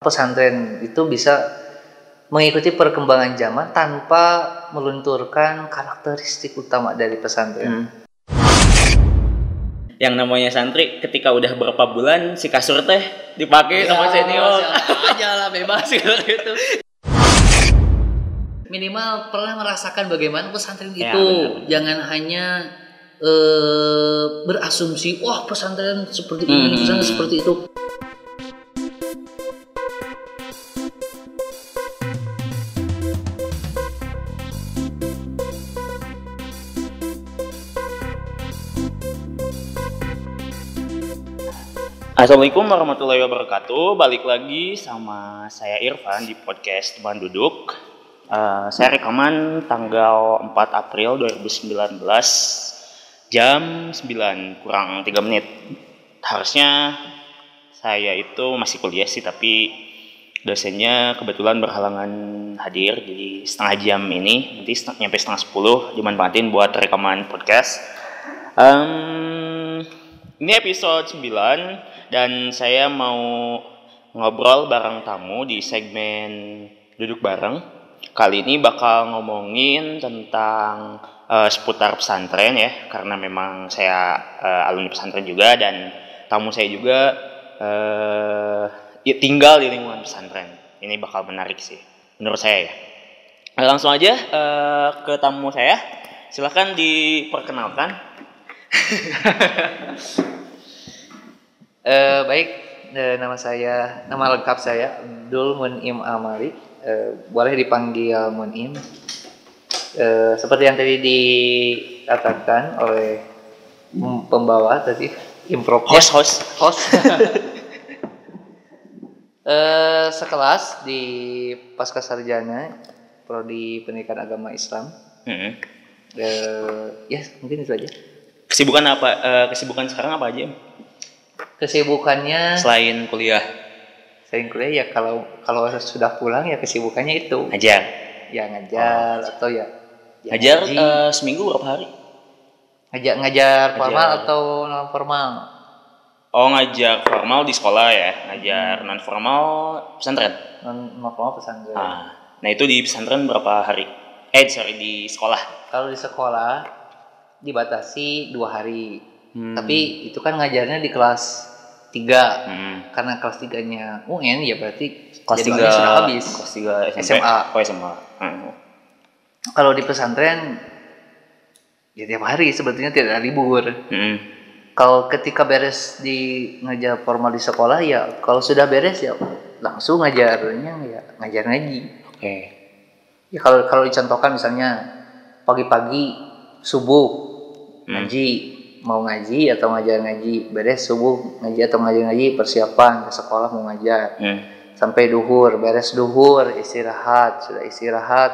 pesantren itu bisa mengikuti perkembangan zaman tanpa melunturkan karakteristik utama dari pesantren. Hmm. Yang namanya santri ketika udah berapa bulan si kasur teh dipakai sama senior. aja lah bebas gitu. Minimal pernah merasakan bagaimana pesantren Ya, itu. benar. Jangan hanya eh, berasumsi, wah pesantren seperti ini, Hmm. pesantren seperti itu. Assalamualaikum warahmatullahi wabarakatuh. Balik lagi sama saya Irfan di podcast Teman Duduk. Eh, saya rekaman tanggal 4 April 2019 jam 9 kurang 3 menit. Harusnya saya itu masih kuliah sih tapi dosennya kebetulan berhalangan hadir jadi setengah jam ini nanti seteng- nyampe setengah 10 dimanfaatin buat rekaman podcast. Em, ini episode 9 dan saya mau ngobrol bareng tamu di segmen duduk bareng. Kali ini bakal ngomongin tentang eh, seputar pesantren ya, karena memang saya eh, alumni pesantren juga dan tamu saya juga ya, tinggal di lingkungan pesantren. Ini bakal menarik sih, menurut saya ya. Nah, Langsung aja eh, ke tamu saya. Silahkan diperkenalkan. Eh, baik, eh, nama saya, nama lengkap saya Abdul Munim Amali. Eh, boleh dipanggil Munim. Eh, seperti yang tadi dikatakan oleh pem- pembawa tadi, improv Host, host. host. Eh, sekelas di pasca sarjana prodi pendidikan agama Islam. Eh, ya mungkin itu aja. Kesibukan apa? eh, kesibukan sekarang apa aja? Kesibukannya Selain kuliah, sering kuliah ya kalau kalau sudah pulang ya kesibukannya itu ngajar. ya ngajar atau ya, ya Ngajar eh, seminggu berapa hari? ngajar ngajar formal Ngajar. atau non formal Oh ngajar formal di sekolah ya, ngajar non formal pesantren. non non formal pesantren Ah, nah itu di pesantren berapa hari? Eh sorry di sekolah. kalau di sekolah dibatasi dua hari Hmm. tapi itu kan ngajarnya di kelas 3 Hmm. karena kelas tiganya UN ya berarti kelas tiga sudah habis kelas tiga SMP. SMA. Oh SMA. Hmm. kalau di pesantren ya tiap hari sebetulnya tidak ada libur Hmm. kalau ketika beres di ngajar formal di sekolah ya kalau sudah beres ya langsung ngajarnya ya ngajar ngaji Oke. ya kalau kalau dicontohkan misalnya pagi-pagi subuh Hmm. Mau ngaji atau ngajar ngaji beres subuh ngaji atau ngajar ngaji persiapan ke sekolah mau ngajar Hmm. sampai duhur beres duhur istirahat sudah istirahat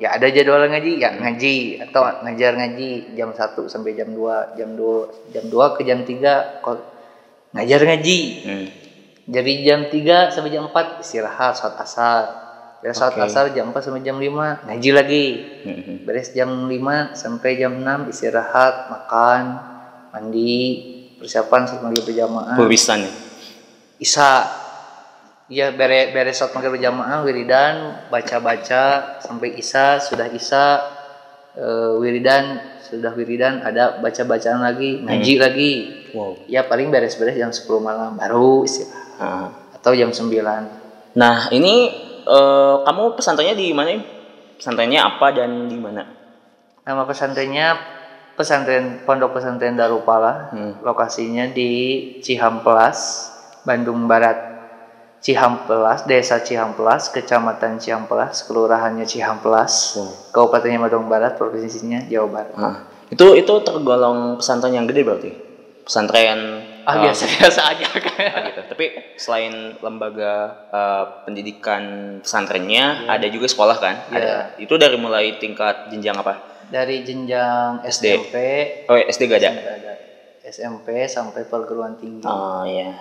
ya ada jadwal ngaji ya ngaji atau ngajar ngaji jam 1 sampai jam 2 jam 2 jam 2 ke jam 3 kok ngajar ngaji Hmm. dari jam 3 sampai jam 4 istirahat saat asar beres saat Oke. asar jam 4 sampai jam 5 ngaji lagi Hmm. beres jam 5 sampai jam 6 istirahat makan mandi persiapan saat maghrib berjamaah Perpisahan ya. Isa Iya beres beres saat maghrib berjamaah wiridan baca-baca sampai Isa sudah Isa eh, wiridan sudah wiridan ada baca-bacaan lagi ngaji lagi Wow. ya paling beres-beres jam 10 malam baru istirahat Ah. atau jam 9 Nah, ini eh, kamu pesantrennya di mana? Pesantrennya apa dan di mana? nama pesantrennya pesantren Pondok Pesantren Darupala Hmm. lokasinya di Cihamplas Bandung Barat Cihamplas Desa Cihamplas Kecamatan Cihamplas Kelurahannya Cihamplas Wow. Kabupatennya Bandung Barat Provinsinya Jawa Barat Ah, itu itu tergolong pesantren yang gede berarti. Pesantren ah eh, biasa-biasa aja ah, kan gitu. Tapi selain lembaga eh, pendidikan pesantrennya, Iya. ada juga sekolah kan? Iya. Ada. Itu dari mulai tingkat jenjang apa? dari jenjang SD. SMP Oh, SD gak ada. SMP ada. SMP sampai perguruan tinggi Oh iya.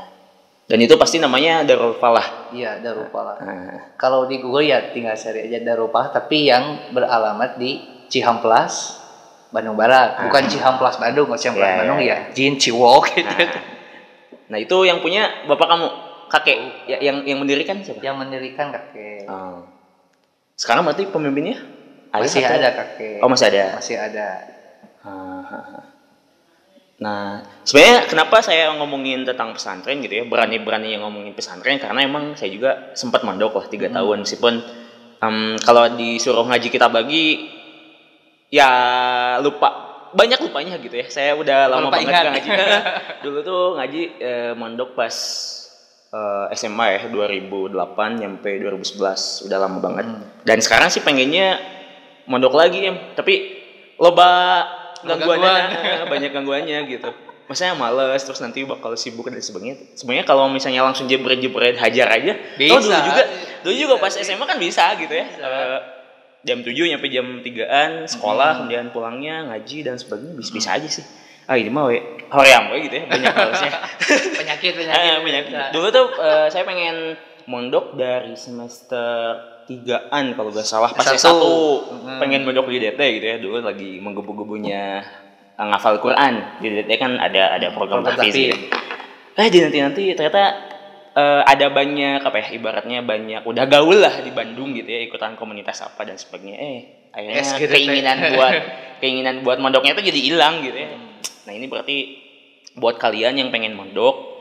Dan itu pasti namanya Darul Falah. iya Darupala Ah, kalau di Google ya tinggal cari aja Darupala tapi yang beralamat di Cihamplas Bandung Barat bukan Cihamplas Bandung kalau Cihamplas Ah. Iya, Bandung iya, ya Jin Ciwok gitu Nah, nah itu yang punya bapak kamu. kakek ya, yang yang mendirikan siapa? Yang mendirikan kakek. Oh. Sekarang berarti pemimpinnya? Ayah masih atau- ada kakek. Oh masih ada. Masih ada. Ah, ah, ah. Nah, sebenarnya kenapa saya ngomongin tentang pesantren gitu ya, berani-berani yang ngomongin pesantren karena emang saya juga sempat mondok lah tiga tahun meskipun em, kalau disuruh ngaji kita bagi ya lupa banyak lupanya gitu ya. Saya udah lama Lupa banget ingat. ngaji. Dulu tuh ngaji eh, mondok pas eh, SMA ya 2008 nyampe 2011 udah lama banget. Hmm. Dan sekarang sih pengennya mondok lagi em, tapi loba gangguannya Gangguan. banyak gangguannya gitu. Maksudnya males terus nanti bakal sibuk dan sebagainya. Sebenarnya kalau misalnya langsung jebret-jebret hajar aja. Bisa. Oh, dulu juga dulu juga pas. SMA kan bisa gitu ya. Bisa. Eh, jam 7 nyampe jam 3-an sekolah kemudian pulangnya ngaji dan sebagainya bisa-bisa aja sih. Ah ini mah hoream we gitu ya banyak halusnya. penyakit penyakit. Ah, banyak. Dulu tuh eh, saya pengen mondok dari semester tigaan kalau gak salah pas S1. S1 Hmm. pengen mondok di DT gitu ya dulu lagi menggebu-gebunya eh, ngafal Quran di DT kan ada ada program tahfiz. gitu. Eh di nanti nanti ternyata eh, ada banyak apa ya ibaratnya banyak udah gaul lah di Bandung gitu ya ikutan komunitas apa dan sebagainya. Eh akhirnya Yes, gitu, keinginan Teh. buat keinginan buat mondoknya tuh jadi hilang gitu ya. Nah ini berarti buat kalian yang pengen mondok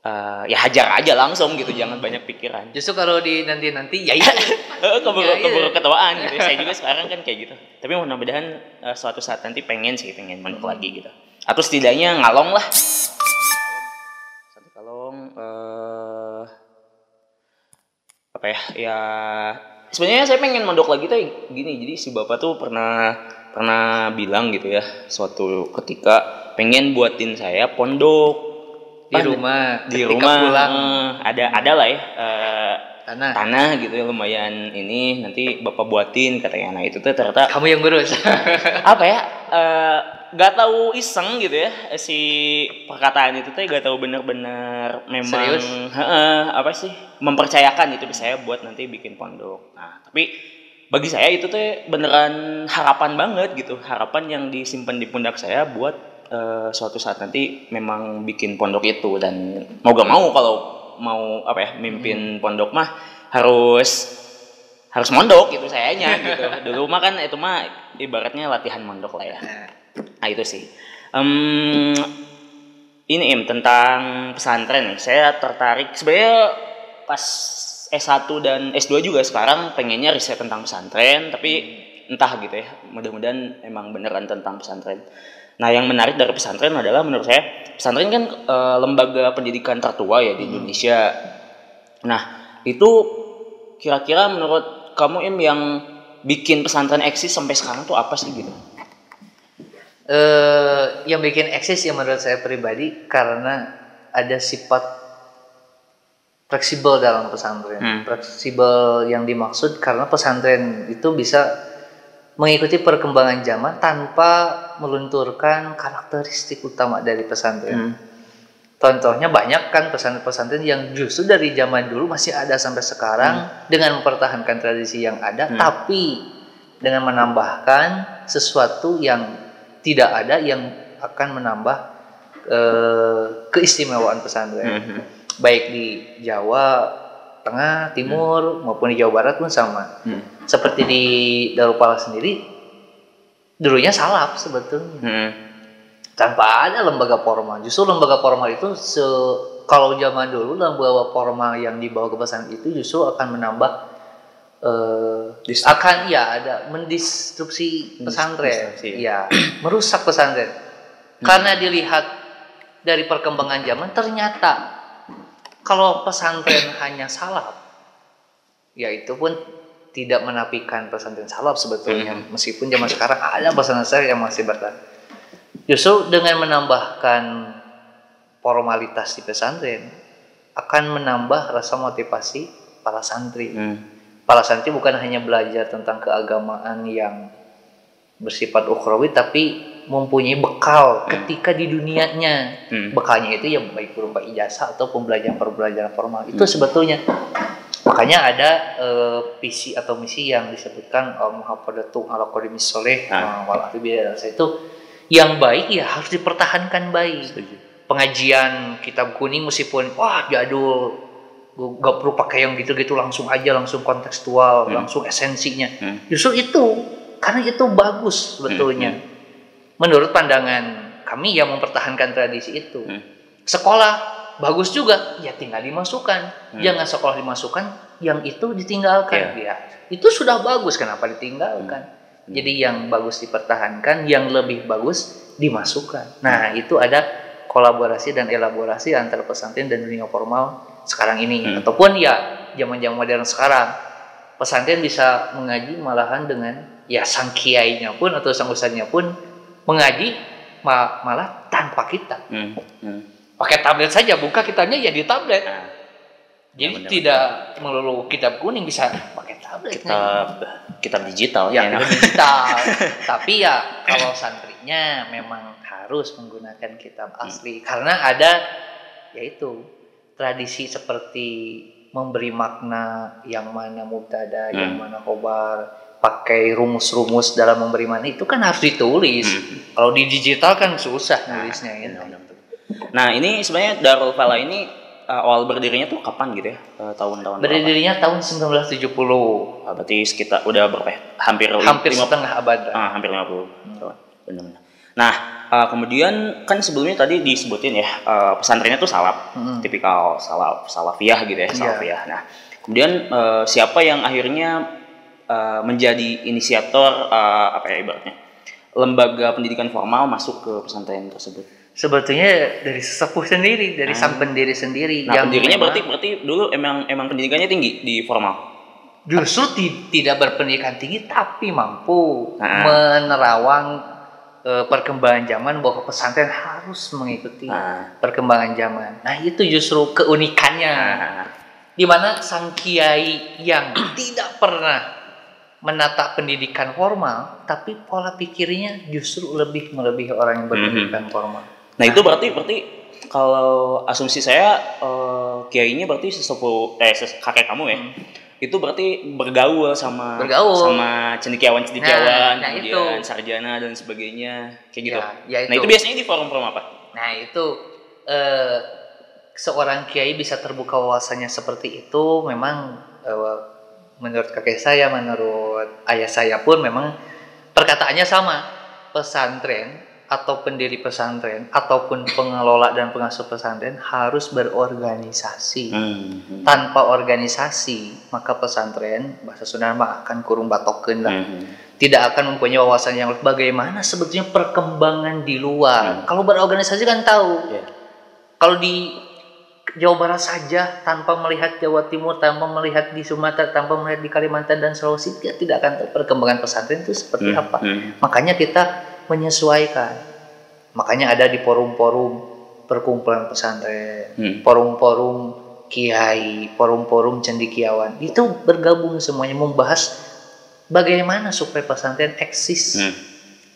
eh, ya hajar aja langsung gitu jangan banyak pikiran. Justru kalau di nanti nanti ya itu. Eh, keburu Ya, keburu ketawaan gitu ya. saya juga sekarang kan kayak gitu. Tapi mudah-mudahan eh, suatu saat nanti pengen sih pengen mondok lagi gitu. Atau setidaknya ngalong lah apa ya? Ya sebenarnya saya pengen mondok lagi tuh gini jadi si bapak tuh pernah pernah bilang gitu ya suatu ketika pengen buatin saya pondok. Di Pas rumah di rumah. pulang. Eh, ada ada lah ya eh, tanah. tanah gitu ya lumayan ini nanti bapak buatin katanya. Nah itu tuh ternyata kamu yang ngurus. Apa ya? Eh, gak tahu iseng gitu ya si perkataan itu tuh gak tahu bener-bener memang Serius? Heeh, apa sih mempercayakan itu saya buat nanti bikin pondok. Nah tapi bagi saya itu tuh beneran harapan banget gitu harapan yang disimpan di pundak saya buat eh, suatu saat nanti memang bikin pondok itu. Dan mau gak mau kalau mau apa ya mimpin pondok mah harus harus mondok gitu sayanya gitu. Dulu mah kan itu mah ibaratnya latihan mondok lah ya nah itu sih. Em, ini im tentang pesantren nih. Saya tertarik. Sebenarnya pas S1 dan S2 juga sekarang pengennya riset tentang pesantren tapi entah gitu ya. Mudah-mudahan emang beneran tentang pesantren. Nah yang menarik dari pesantren adalah menurut saya pesantren kan eh, lembaga pendidikan tertua ya di Indonesia. Nah itu kira-kira menurut kamu im yang bikin pesantren eksis sampai sekarang tuh apa sih gitu eh yang bikin eksis yang menurut saya pribadi karena ada sifat fleksibel dalam pesantren. Hmm. Fleksibel yang dimaksud karena pesantren itu bisa mengikuti perkembangan zaman tanpa melunturkan karakteristik utama dari pesantren. Hmm. Contohnya banyak kan pesantren-pesantren yang justru dari zaman dulu masih ada sampai sekarang dengan mempertahankan tradisi yang ada, Hmm. tapi dengan menambahkan sesuatu yang tidak ada yang akan menambah eh, keistimewaan pesantren. Mhm. Baik di Jawa Tengah, Timur maupun di Jawa Barat pun sama. Hmm. Seperti di Darupala sendiri dulunya salaf sebetulnya Hmm. tanpa ada lembaga formal. Justru lembaga formal itu se kalau zaman dulu lembaga formal yang dibawa ke pesantren itu justru akan menambah Distru- akan ya ada mendistruksi pesantren, ya merusak pesantren. Karena dilihat dari perkembangan zaman ternyata kalau pesantren hanya salaf, ya itu pun tidak menafikan pesantren salaf sebetulnya. Meskipun zaman sekarang ada pesantren yang masih bertahan. Justru dengan menambahkan formalitas di pesantren akan menambah rasa motivasi para santri. Hmm. Para santri bukan hanya belajar tentang keagamaan yang bersifat ukhrawi tapi mempunyai bekal ketika di dunianya. Hmm. Bekalnya itu ya baik berupa ijazah atau pembelajaran-pembelajaran formal. Itu sebetulnya makanya ada eh, visi atau misi yang disebutkan eh, muhafadzatu ala qadimis soleh Ah. wal itu yang baik ya harus dipertahankan baik. Setuju. pengajian kitab kuning meskipun wah jadul gak perlu pakai yang gitu-gitu langsung aja langsung kontekstual Hmm. langsung esensinya Hmm. justru itu karena itu bagus sebetulnya Hmm, menurut pandangan kami yang mempertahankan tradisi itu Hmm. sekolah bagus juga ya tinggal dimasukkan Hmm. jangan sekolah dimasukkan yang itu ditinggalkan Iya. ya itu sudah bagus kenapa ditinggalkan Hmm. jadi yang bagus dipertahankan yang lebih bagus dimasukkan nah itu ada kolaborasi dan elaborasi antara pesantren dan dunia formal sekarang ini Hmm. ataupun ya zaman-zaman modern sekarang pesantren bisa mengaji malahan dengan ya sang kiainya pun atau sang ustadznya pun mengaji ma- malah tanpa kita Hmm. Hmm. pakai tablet saja buka kitanya ya di tablet Nah, jadi benar. tidak melulu kitab kuning bisa pakai tablet kitab kitab digital ya ya. digital tapi ya kalau santrinya memang harus menggunakan kitab asli karena ada yaitu tradisi seperti memberi makna yang mana mubtada yang Hmm. mana khobar pakai rumus-rumus dalam memberi makna itu kan harus ditulis Hmm. kalau di digital kan susah Nah, nulisnya ya. benar, benar. Nah, ini sebenarnya Darul Fala ini uh, awal berdirinya tuh kapan gitu ya? Uh, tahun-tahun berapa? Berdirinya tahun 1970, Ah, berarti sekitar udah berapa ya? Hampir li- hampir lima- setengah abad. ah, hampir 50 tahun. Benar-benar. Nah, uh, kemudian kan sebelumnya tadi disebutin ya, uh, pesantrennya tuh salaf, Mm-mm. tipikal salaf salafiyah gitu ya, Iya. salafiyah. Nah, kemudian uh, siapa yang akhirnya uh, menjadi inisiator uh, apa ya ibaratnya? lembaga pendidikan formal masuk ke pesantren tersebut. Sebetulnya dari sesepuh sendiri, dari Ah. sang pendiri sendiri Nah, pendirinya memang berarti berarti dulu emang emang pendidikannya tinggi di formal. justru ti- tidak berpendidikan tinggi tapi mampu Ah. menerawang eh, perkembangan zaman bahwa pesantren harus mengikuti Nah, perkembangan zaman. Nah, itu justru keunikannya. nah, di mana sang kiai yang tidak pernah menata pendidikan formal, tapi pola pikirnya justru lebih melebihi orang yang berpendidikan formal. nah itu berarti berarti kalau asumsi saya eh, kiainya berarti sesepuh eh ses- kakek kamu ya. Itu berarti bergaul sama Bergaul. sama cendekiawan-cendekiawan, Nah, nah kemudian itu. sarjana dan sebagainya kayak gitu. Ya, ya Nah, itu biasanya di forum-forum apa? Nah itu eh, seorang kiai bisa terbuka wawasannya seperti itu memang eh, menurut kakek saya, menurut ayah saya pun memang perkataannya sama. Pesantren atau pendiri pesantren ataupun pengelola dan pengasuh pesantren harus berorganisasi. Hmm. Tanpa organisasi maka pesantren bahasa Sunda mah akan kurung batokeun lah Hmm. tidak akan mempunyai wawasan yang bagaimana sebetulnya perkembangan di luar. Hmm. Kalau berorganisasi kan tahu. Iya. Kalau di Jawa Barat saja tanpa melihat Jawa Timur, tanpa melihat di Sumatera, tanpa melihat di Kalimantan dan Sulawesi, kita tidak akan tahu perkembangan pesantren itu seperti Hmm. apa. Hmm. Makanya kita menyesuaikan. Makanya ada di forum-forum perkumpulan pesantren, Hmm. forum-forum kiai, forum-forum cendikiawan. Itu bergabung semuanya membahas bagaimana supaya pesantren eksis. Hmm.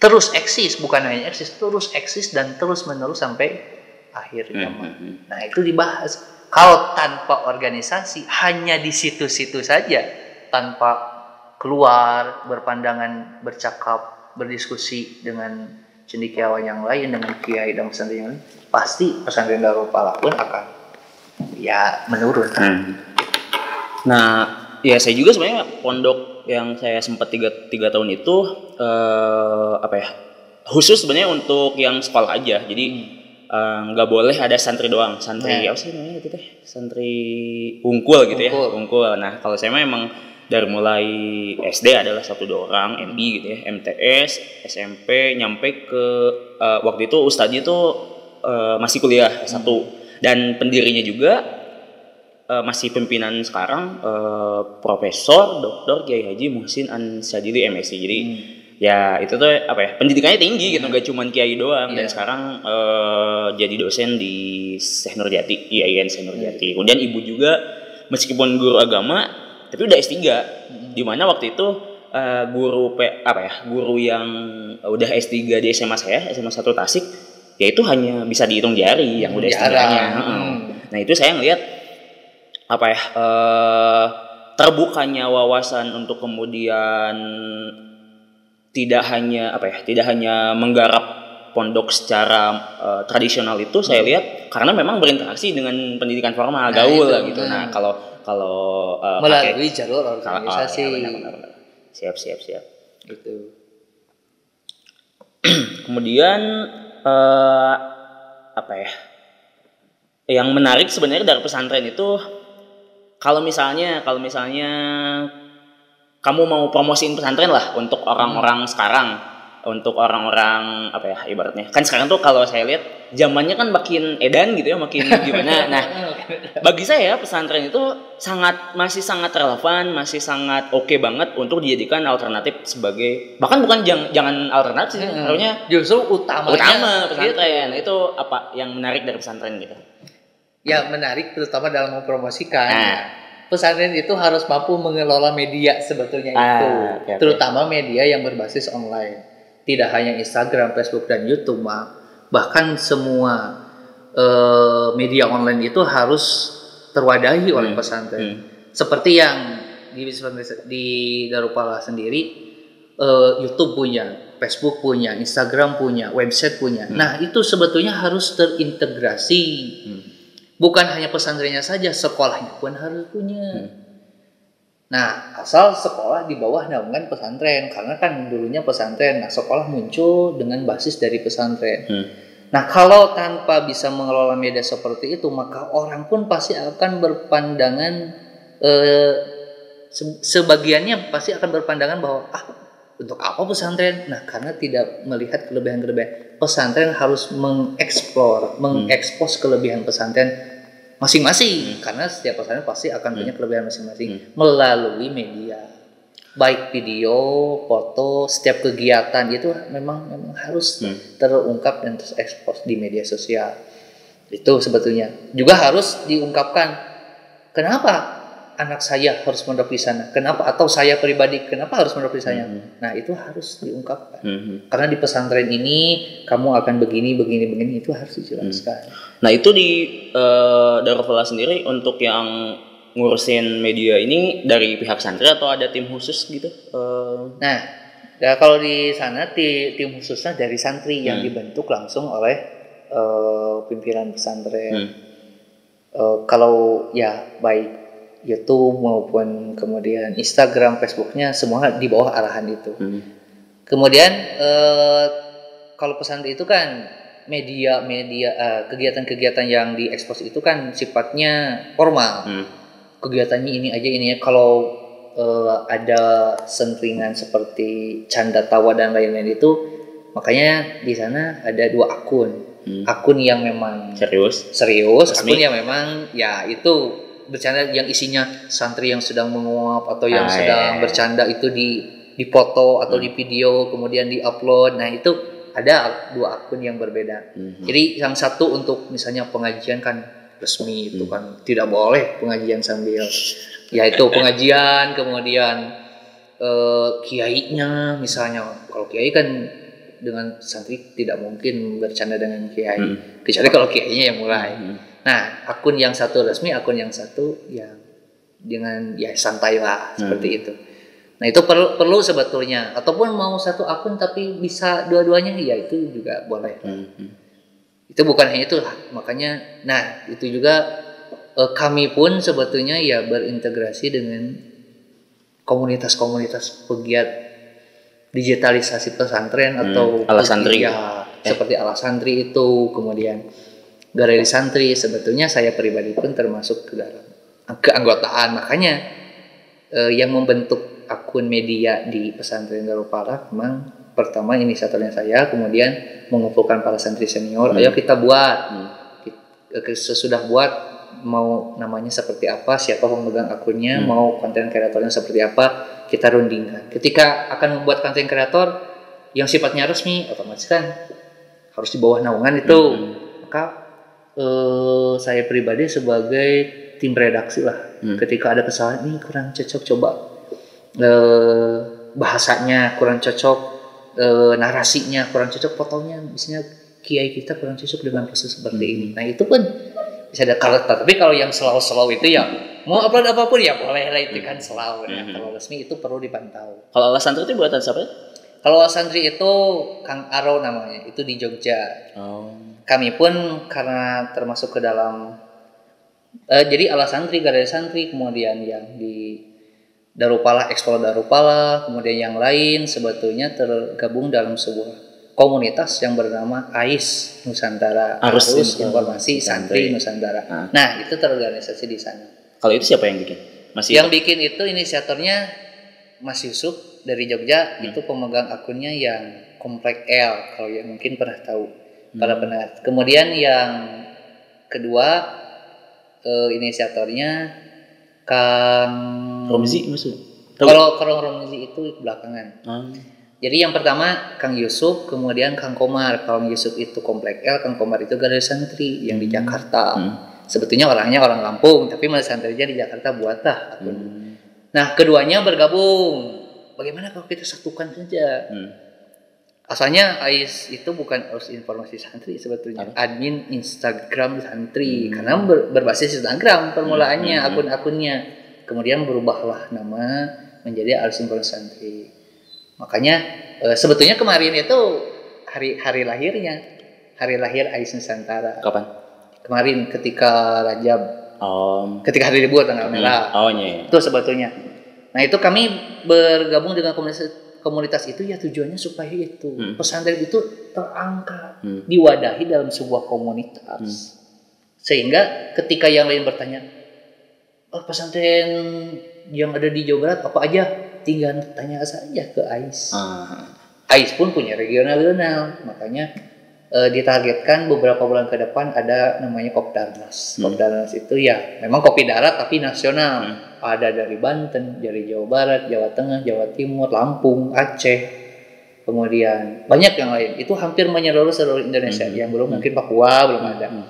Terus eksis, bukan hanya eksis, terus eksis dan terus menerus sampai akhir Hmm. zaman. Hmm. Nah, itu dibahas. Kalau tanpa organisasi, hanya di situ-situ saja, tanpa keluar, berpandangan, bercakap, berdiskusi dengan cendekiawan yang lain, dengan kiai dan pesantren yang lain, pasti pesantren Darul Falah pun akan ya menurun. Hmm. Nah, ya saya juga sebenarnya pondok yang saya sempat tiga, tiga tahun itu eh, apa ya khusus sebenarnya untuk yang sekolah aja. Jadi eh, nggak boleh ada santri doang, santri Ya. apa sih namanya itu teh? Santri unggul gitu ya, Unggul. unggul. Nah kalau saya memang dari mulai SD adalah satu dua orang, MI gitu ya, MTS, SMP, nyampe ke eh, waktu itu ustadznya tuh eh, masih kuliah satu dan pendirinya juga eh, masih pimpinan sekarang eh, Profesor Dr. Kiai Haji Muhsin Ansajili MSc. Jadi ya itu tuh apa ya pendidikannya tinggi gitu nggak cuma kiai doang dan Iya. sekarang eh, jadi dosen di Syekh Nurjati IAIN Syekh Nurjati. Kemudian ibu juga meskipun guru agama tapi udah S3 di mana waktu itu eh, guru P, apa ya guru yang udah S3 di SMA saya SMA 1 Tasik ya itu hanya bisa dihitung jari yang udah S3 nya Jarang. nah itu saya ngelihat apa ya eh, terbukanya wawasan untuk kemudian tidak hanya apa ya tidak hanya menggarap pondok secara uh, tradisional itu saya lihat karena memang berinteraksi dengan pendidikan formal Nah, gaul itu, lah gitu. hmm. Nah kalau kalau uh, melalui jalur pakai- organisasi oh, ya, benar, benar, benar. siap siap siap. gitu. Kemudian eh apa ya? Yang menarik sebenarnya dari pesantren itu kalau misalnya kalau misalnya kamu mau promosiin pesantren lah untuk orang-orang sekarang, untuk orang-orang apa ya ibaratnya. Kan sekarang tuh kalau saya lihat zamannya kan makin edan gitu ya, makin gimana. Nah, bagi saya pesantren itu sangat masih sangat relevan, masih sangat oke banget untuk dijadikan alternatif sebagai bahkan bukan jangan jangan alternatif sih, Hmm. harusnya justru utamanya utama gitu. pesantren itu apa yang menarik dari pesantren gitu ya menarik terutama dalam mempromosikan Ah. pesantren itu harus mampu mengelola media sebetulnya Ah, itu oke. terutama media yang berbasis online tidak hanya Instagram, Facebook dan YouTube mah bahkan semua eh, media online itu harus terwadahi oleh Hmm, pesantren hmm. seperti yang di di Darupala sendiri eh, YouTube punya Facebook punya Instagram punya website punya Hmm. nah itu sebetulnya harus terintegrasi Hmm. bukan hanya pesantrennya saja sekolahnya pun harus punya Hmm. Nah asal sekolah di bawah naungan pesantren karena kan dulunya pesantren. Nah sekolah muncul dengan basis dari pesantren. Hmm. nah kalau tanpa bisa mengelola media seperti itu maka orang pun pasti akan berpandangan eh, se- sebagiannya pasti akan berpandangan bahwa ah untuk apa pesantren? Nah karena tidak melihat kelebihan-kelebihan pesantren harus mengeksplor mengekspos kelebihan pesantren masing-masing. Karena setiap pesantren pasti akan punya kelebihan masing-masing. Melalui media. Baik video, foto, setiap kegiatan itu memang memang harus Hmm. terungkap dan terekspos di media sosial. Itu sebetulnya. Juga harus diungkapkan. Kenapa anak saya harus mondok di sana kenapa atau saya pribadi kenapa harus mondok di sana nah itu harus diungkapkan Hmm. karena di pesantren ini kamu akan begini begini begini itu harus dijelaskan Nah itu di eh, Darufala sendiri untuk yang ngurusin media ini dari pihak santri atau ada tim khusus gitu? Eh, Nah, ya kalau di sana ti- tim khususnya dari santri yang Hmm. dibentuk langsung oleh eh, pimpinan pesantren. hmm. Eh, kalau ya baik YouTube maupun kemudian Instagram, Facebooknya semua di bawah arahan itu. Hmm. Kemudian eh, kalau pesantren itu kan media-media eh, kegiatan-kegiatan yang diekspos itu kan sifatnya formal Hmm. kegiatannya ini aja ini ya kalau eh, ada sentringan seperti canda tawa dan lain-lain itu makanya di sana ada dua akun Hmm. akun yang memang Serius? serius Resmi. akun yang memang ya itu bercanda yang isinya santri yang sedang menguap atau yang Ah, sedang iya. bercanda itu di dipoto atau di video kemudian diupload nah itu ada dua akun yang berbeda Hmm. jadi yang satu untuk misalnya pengajian kan resmi itu Hmm. kan tidak boleh pengajian sambil ya itu pengajian kemudian eh, kiainya misalnya kalau kiai kan dengan santri tidak mungkin bercanda dengan kiai Hmm. kecuali kalau kiainya yang mulai Hmm. Nah akun yang satu resmi akun yang satu yang dengan ya santai lah seperti itu nah itu perlu perlu sebetulnya ataupun mau satu akun tapi bisa dua-duanya ya itu juga boleh Hmm. Hmm. itu bukan hanya itu makanya nah itu juga eh, kami pun sebetulnya ya berintegrasi dengan komunitas-komunitas pegiat digitalisasi pesantren Hmm, atau ala santri. ya seperti ala santri itu kemudian galeri santri sebetulnya saya pribadi pun termasuk ke dalam keanggotaan makanya eh, yang membentuk akun media di pesantren Darul Falah memang pertama inisiatornya saya kemudian mengumpulkan para santri senior Hmm. ayo kita buat Hmm. Ke- sesudah buat mau namanya seperti apa siapa pemegang akunnya Hmm. mau konten kreatornya seperti apa kita rundingkan ketika akan membuat konten kreator yang sifatnya resmi otomatis kan harus di bawah naungan itu Hmm. maka eh, saya pribadi sebagai tim redaksi lah Hmm. ketika ada kesalahan ini kurang cocok coba eh, bahasanya kurang cocok eh, narasinya kurang cocok fotonya misalnya kiai kita kurang cocok dengan proses seperti ini nah itu pun bisa ada kalau tapi kalau yang slow-slow itu ya mau upload apa pun ya boleh lah itu kan slow ya. Hmm. kalau resmi itu perlu dipantau Kalau ala santri itu buatan siapa? Kalau santri itu Kang Aro namanya, itu di Jogja. Oh. Kami pun karena termasuk ke dalam eh, jadi ala santri, ada santri, kemudian yang di Darupala, Eksplor Darupala, kemudian yang lain sebetulnya tergabung dalam sebuah komunitas yang bernama AIS Nusantara, Arus Arus, Informasi Santri. Santri Nusantara. Ah. Nah, itu terorganisasi di sana. Kalau itu siapa yang bikin? Masih Yang bikin itu inisiatornya Mas Yusuf dari Jogja, Hmm. itu pemegang akunnya yang Komplek L, kalau yang mungkin pernah tahu. Para pendengar. Kemudian yang kedua eh, inisiatornya Kang Romzi maksud? Kalau Kang Romzi itu belakangan. Ah. Jadi yang pertama Kang Yusuf, kemudian Kang Komar. Kalau Yusuf itu Komplek L, Kang Komar itu Galeri Santri yang di Jakarta. Hmm. Sebetulnya orangnya orang Lampung, tapi mas santrinya di Jakarta buatlah akun. Hmm. Nah, keduanya bergabung. Bagaimana kalau kita satukan saja? Hmm. Asalnya AIS itu bukan harus informasi santri sebetulnya. Admin Instagram santri karena ber- berbasis Instagram permulaannya Hmm. akun-akunnya. Kemudian berubahlah nama menjadi AIS informasi santri. Makanya eh, sebetulnya kemarin itu hari hari lahirnya, hari lahir AIS Nusantara. Kapan? Kemarin ketika Rajab, Oh. ketika hari libur tanggal merah Oh iya. iya. itu sebetulnya. Nah itu kami bergabung dengan komunitas komunitas itu ya tujuannya supaya itu Hmm. pesantren itu terangkat, Hmm. diwadahi dalam sebuah komunitas, Hmm. sehingga ketika yang lain bertanya, oh pesantren yang ada di Jawa Barat apa aja, tinggal tanya saja ke AIS. Ah. AIS pun punya regional-regional, makanya eh, ditargetkan beberapa bulan ke depan ada namanya Kopdarnas. Hmm. Kopdarnas itu ya memang kopi darat tapi nasional. Hmm. Ada dari Banten, dari Jawa Barat, Jawa Tengah, Jawa Timur, Lampung, Aceh, kemudian banyak yang lain. Itu hampir menyeluruh seluruh Indonesia. Hmm. Yang belum mungkin Papua belum ada, Hmm.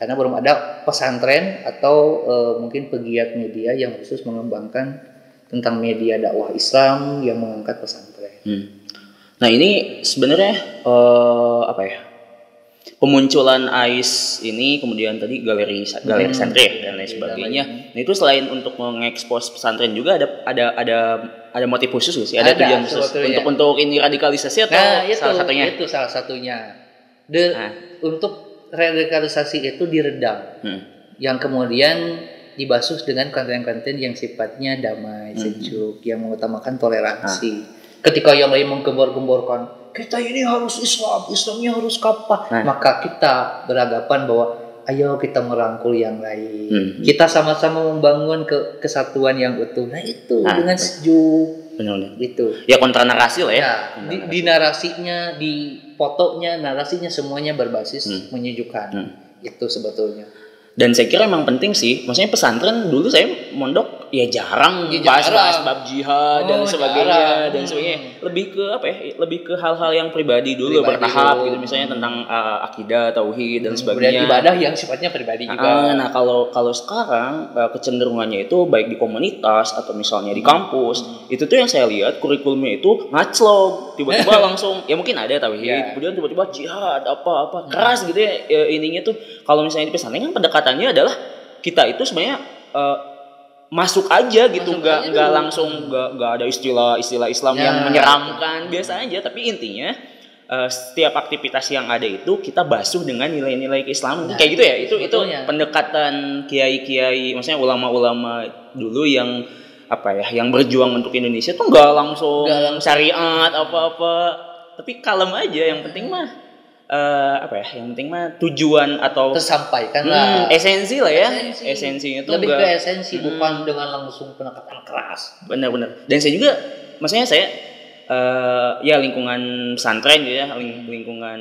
karena belum ada pesantren atau eh, mungkin pegiat media yang khusus mengembangkan tentang media dakwah Islam yang mengangkat pesantren. Hmm. Nah ini sebenarnya eh, apa ya? Pemunculan AIS ini kemudian tadi galeri galeri Hmm. santri ya, dan lain Iya, sebagainya. Nah itu selain untuk mengekspos pesantren juga ada ada ada ada motif khusus nggak sih? Ada, Ada, tujuan khusus sebetulnya. untuk untuk ini radikalisasi atau Nah, itu salah satunya? itu salah satunya. De- Nah. Untuk radikalisasi itu diredam, Hmm. yang kemudian dibasuh dengan konten-konten yang sifatnya damai, Hmm. sejuk, yang mengutamakan toleransi. Ketika yang lain menggembor-gemborkan, kita ini harus Islam, Islamnya harus kapah, Nah. maka kita beranggapan bahwa ayo kita merangkul yang lain. Hmm. Kita sama-sama membangun ke kesatuan yang utuh. Nah itu Nah, dengan sejuk Benar-benar. gitu. Ya kontra narasi lah ya. Kontra di, narasi. di narasinya, di fotonya, narasinya semuanya berbasis Hmm. menyejukkan. Hmm. Itu sebetulnya. Dan saya kira emang penting sih. Maksudnya pesantren dulu saya mondok ya jarang Ya, bahas jarang. bahas bab jihad dan Oh, sebagainya jarang. dan Hmm. sebagainya. Lebih ke apa ya? Lebih ke hal-hal yang pribadi dulu Pribadi bertahap dulu. gitu misalnya tentang uh, akidah, tauhid dan Kemudian sebagainya. ibadah yang sifatnya pribadi juga. Ah, Nah kalau kalau sekarang uh, kecenderungannya itu baik di komunitas atau misalnya di kampus itu tuh yang saya lihat kurikulumnya itu ngaclok tiba-tiba langsung ya mungkin ada tauhid Ya. kemudian tiba-tiba jihad apa apa keras gitu ya ya, ininya tuh kalau misalnya di pesantren kan pendekatannya adalah kita itu sebenarnya uh, masuk aja gitu Masuk nggak aja nggak dulu. langsung nggak nggak ada istilah istilah Islam Ya. yang menyeramkan biasa aja tapi intinya uh, setiap aktivitas yang ada itu kita basuh dengan nilai-nilai keislaman Nah, kayak gitu ya itu itu pendekatan kiai-kiai maksudnya ulama-ulama dulu yang apa ya yang berjuang untuk Indonesia tuh nggak langsung Nggak langsung. syariat apa-apa tapi kalem aja yang penting mah eh, apa ya yang penting mah tujuan atau Tersampaikan Hmm, lah. esensi lah ya Esensi. esensinya tuh Lebih nggak- ke esensi, Hmm. bukan dengan langsung pendekatan keras. benar-benar dan saya juga maksudnya saya eh, ya lingkungan pesantren gitu ya ling- lingkungan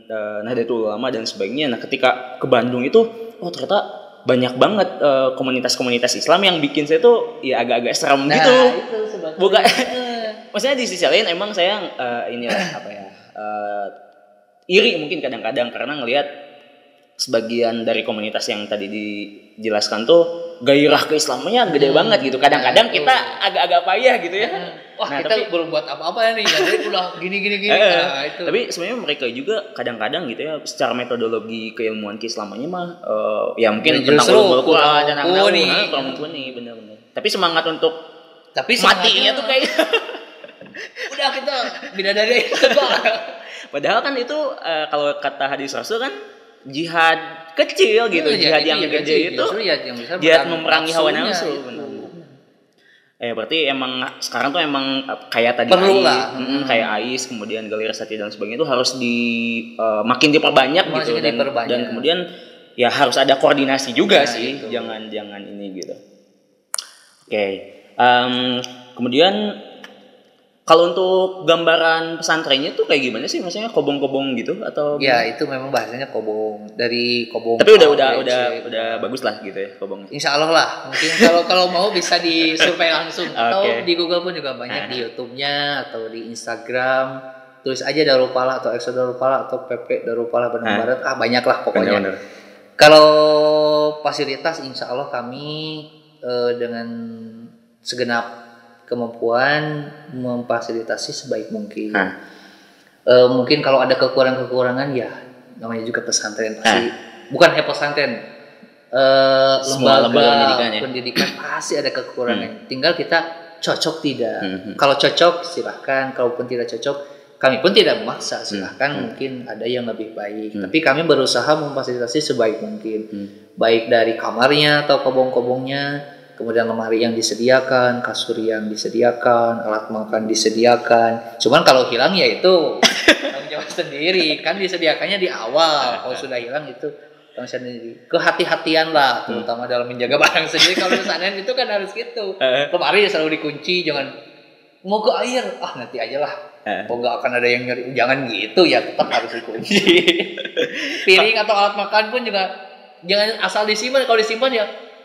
eh, Nahdlatul Ulama dan sebagainya nah ketika ke Bandung itu oh ternyata banyak banget komunitas-komunitas Islam yang bikin saya tuh ya agak-agak serem Nah, gitu itu. Bukan. maksudnya di sisi lain emang saya eh, ini apa ya eh, iri mungkin kadang-kadang karena ngelihat sebagian dari komunitas yang tadi dijelaskan tuh gairah keislamannya gede Hmm. banget gitu kadang-kadang Nah, kita agak-agak payah gitu ya Wah, Nah, kita tapi- belum buat apa-apa nih. Jadi udah gini-gini gini. Eh, Nah, itu. tapi sebenarnya mereka juga kadang-kadang gitu ya secara metodologi keilmuan keislamannya mah eh, ya mungkin Ya, tentang ulumul Quran dan mumpuni. kurang mumpuni benar-benar tapi semangat untuk tapi matinya tuh kayak udah kita bidadari enggak Padahal kan itu eh, kalau kata hadis Rasul kan jihad kecil gitu, Iya, jihad yang iya, gede iya, itu ya yang besar jihad memerangi hawa nafsu. itu. benar. Eh berarti emang sekarang tuh emang eh, kayak tadi Perlu Ais, lah. mm, kayak Ais kemudian Galeri Sati dan sebagainya itu harus di eh, makin diperbanyak gitu Makin dan diperbanyak. dan kemudian ya harus ada koordinasi juga Nah, sih, itu. jangan jangan ini gitu. Oke, em, kemudian kalau untuk gambaran pesantrennya tuh kayak gimana sih? Maksudnya kobong-kobong gitu atau? Ya itu memang bahasanya kobong dari kobong. Tapi udah udah udah udah bagus lah gitu ya kobongnya. Insya Allah lah. Mungkin kalau kalau mau bisa disurvei langsung atau Oke. di Google pun juga banyak di YouTube-nya atau di Instagram. Tulis aja Darupala atau Exo Darupala atau PP Darupala Bandung Ah. Barat. Ah banyak lah pokoknya. Benar-benar. Kalau fasilitas insya Allah kami eh, dengan segenap kemampuan memfasilitasi sebaik mungkin. Nah. Eh, mungkin kalau ada kekurangan-kekurangan ya namanya juga pesantren pasti bukan hanya pesantren eh, Semua lembaga, lembaga pendidikan ya? pendidikan pasti ada kekurangan. Tinggal kita cocok tidak. Hmm. Kalau cocok silahkan, kalaupun tidak cocok kami pun tidak memaksa silahkan Hmm. mungkin ada yang lebih baik. Hmm. Tapi kami berusaha memfasilitasi sebaik mungkin Hmm. baik dari kamarnya atau kobong-kobongnya, kemudian lemari yang disediakan, kasur yang disediakan, alat makan disediakan. Cuman kalau hilang ya itu tanggung jawab sendiri, kan disediakannya di awal. Kalau sudah hilang itu tanggung jawab sendiri. Kehati-hatian lah, terutama dalam menjaga barang sendiri. Kalau pesantren itu kan harus gitu. Eh. Lemari selalu dikunci, jangan mau ke air, ah nanti aja lah. Eh. Oh nggak akan ada yang nyari, jangan gitu ya, tetap harus dikunci. Piring atau alat makan pun juga jangan asal disimpan. Kalau disimpan ya,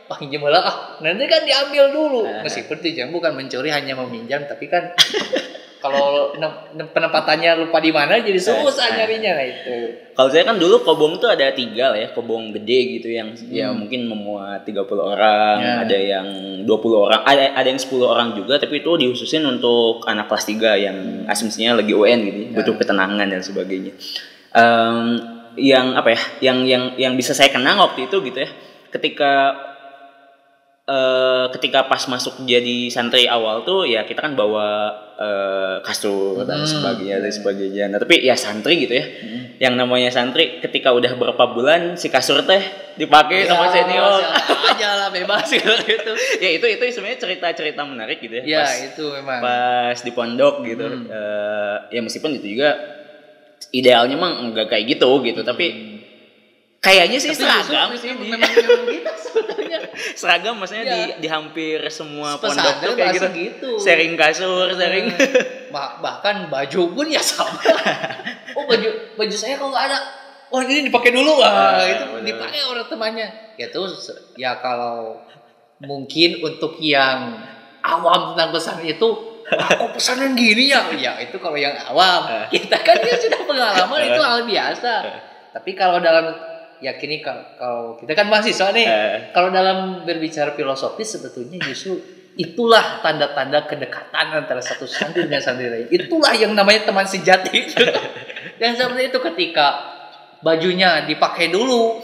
ah pinjam lah, ah nanti kan diambil dulu. Eh. Meskipun tujuan bukan mencuri hanya meminjam, tapi kan kalau ne- ne- penempatannya lupa di mana jadi susah Eh. nyarinya nah itu. Kalau saya kan dulu kobong tuh ada tiga lah ya, kobong gede gitu yang ya Hmm. mungkin memuat 30 orang, Ya. ada yang 20 orang, ada ada yang 10 orang juga, tapi itu dihususin untuk anak kelas 3 yang asumsinya lagi UN gitu, Ya. butuh ketenangan dan sebagainya. Em, yang apa ya, yang yang yang bisa saya kenang waktu itu gitu ya, ketika eh, ketika pas masuk jadi santri awal tuh ya kita kan bawa eh, kasur dan Hmm. sebagainya dan sebagainya. Nah, tapi ya santri gitu ya. Hmm. Yang namanya santri ketika udah berapa bulan si kasur teh dipakai sama Ya, senior. siapa aja lah bebas gitu. gitu. ya itu itu sebenarnya cerita-cerita menarik gitu ya. Ya pas, itu memang. pas di pondok gitu. Hmm. Eh, ya meskipun itu juga idealnya mah enggak kayak gitu gitu, tapi kayaknya sih Tapi seragam sih memang, gitu sebetulnya. seragam maksudnya Ya. di, di hampir semua pondok Pesantren tuh kayak gitu. gitu. Sharing kasur, sharing. Bah- bahkan baju pun ya sama. oh baju baju saya kok nggak ada. Oh ini dipakai dulu ah Ah, itu dipakai orang temannya. Ya tuh se- ya kalau mungkin untuk yang awam tentang pesan itu Wah, kok pesanan gini ya? Ya itu kalau yang awam. Ah. Kita kan ya sudah pengalaman itu hal biasa. Tapi kalau dalam ya kini kalau, kalau kita kan mahasiswa nih, Eh. kalau dalam berbicara filosofis sebetulnya justru itulah tanda-tanda kedekatan antara satu santri dengan santri lain. Itulah yang namanya teman sejati. Dan seperti itu ketika bajunya dipakai dulu,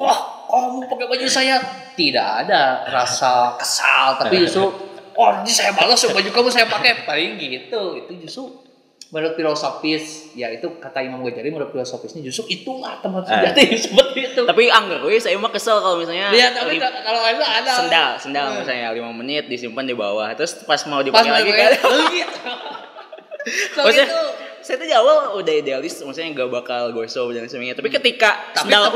wah kamu pakai baju saya tidak ada rasa kesal, tapi justru oh ini saya balas baju kamu saya pakai paling gitu. Itu justru menurut filosofis ya itu kata Imam Ghazali menurut filosofisnya justru itulah teman sejati seperti itu. Tapi anggar we saya mah kesel kalau misalnya Iya tapi kalau ada ada sendal, sendal Hmm. misalnya 5 menit disimpan di bawah. Terus pas mau pas dipakai lagi lagi kan. So Maksudnya, itu saya tuh di awal udah idealis, maksudnya nggak bakal gosok dan sebagainya. Tapi ketika Tapi sendal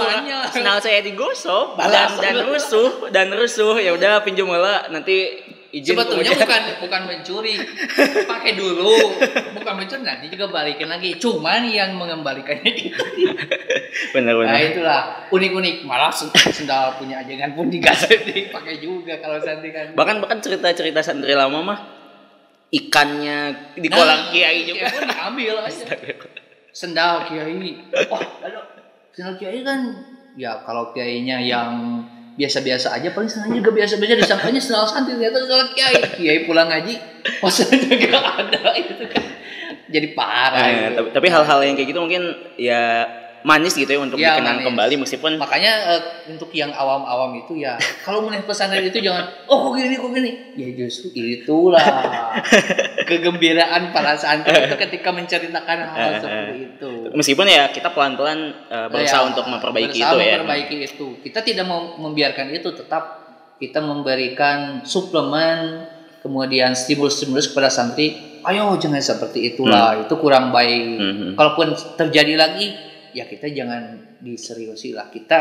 sendal saya digosok dan dan rusuh dan rusuh ya udah pinjam lah nanti izin sebetulnya kemudian. bukan bukan mencuri. Pakai dulu. Bukan mencuri nanti juga balikin lagi. Cuman yang mengembalikannya itu. Bener bener. nah itulah. Unik-unik. Malah sen- sendal punya ajengan pun digas dipakai juga kalau santri kan. Bahkan bahkan cerita-cerita santri lama mah ikannya di kolam Nah, kiai juga. pun diambil aja. Sendal kiai. Oh aduh sendal kiai kan ya kalau kiainya yang biasa-biasa aja paling sendalnya juga biasa-biasa disangkanya sendal santri ternyata sendal kiai. Kiai pulang ngaji sendal juga ada itu kan. Jadi parah Eh, itu. tapi, tapi hal-hal yang kayak gitu mungkin ya manis gitu ya untuk Ya, dikenang manis. kembali meskipun makanya eh, untuk yang awam-awam itu ya kalau meneh pesantren itu jangan oh kok gini kok gini. Ya justru itulah kegembiraan para santri itu ketika menceritakan hal seperti itu meskipun ya kita pelan-pelan uh, berusaha Ya, untuk memperbaiki berusaha itu ya. memperbaiki itu. Kita tidak mau membiarkan itu tetap kita memberikan suplemen kemudian stimulus-stimulus kepada santri. Ayo jangan seperti itulah. Itu kurang baik. Mhm. kalaupun terjadi lagi ya kita jangan diseriusi lah. Kita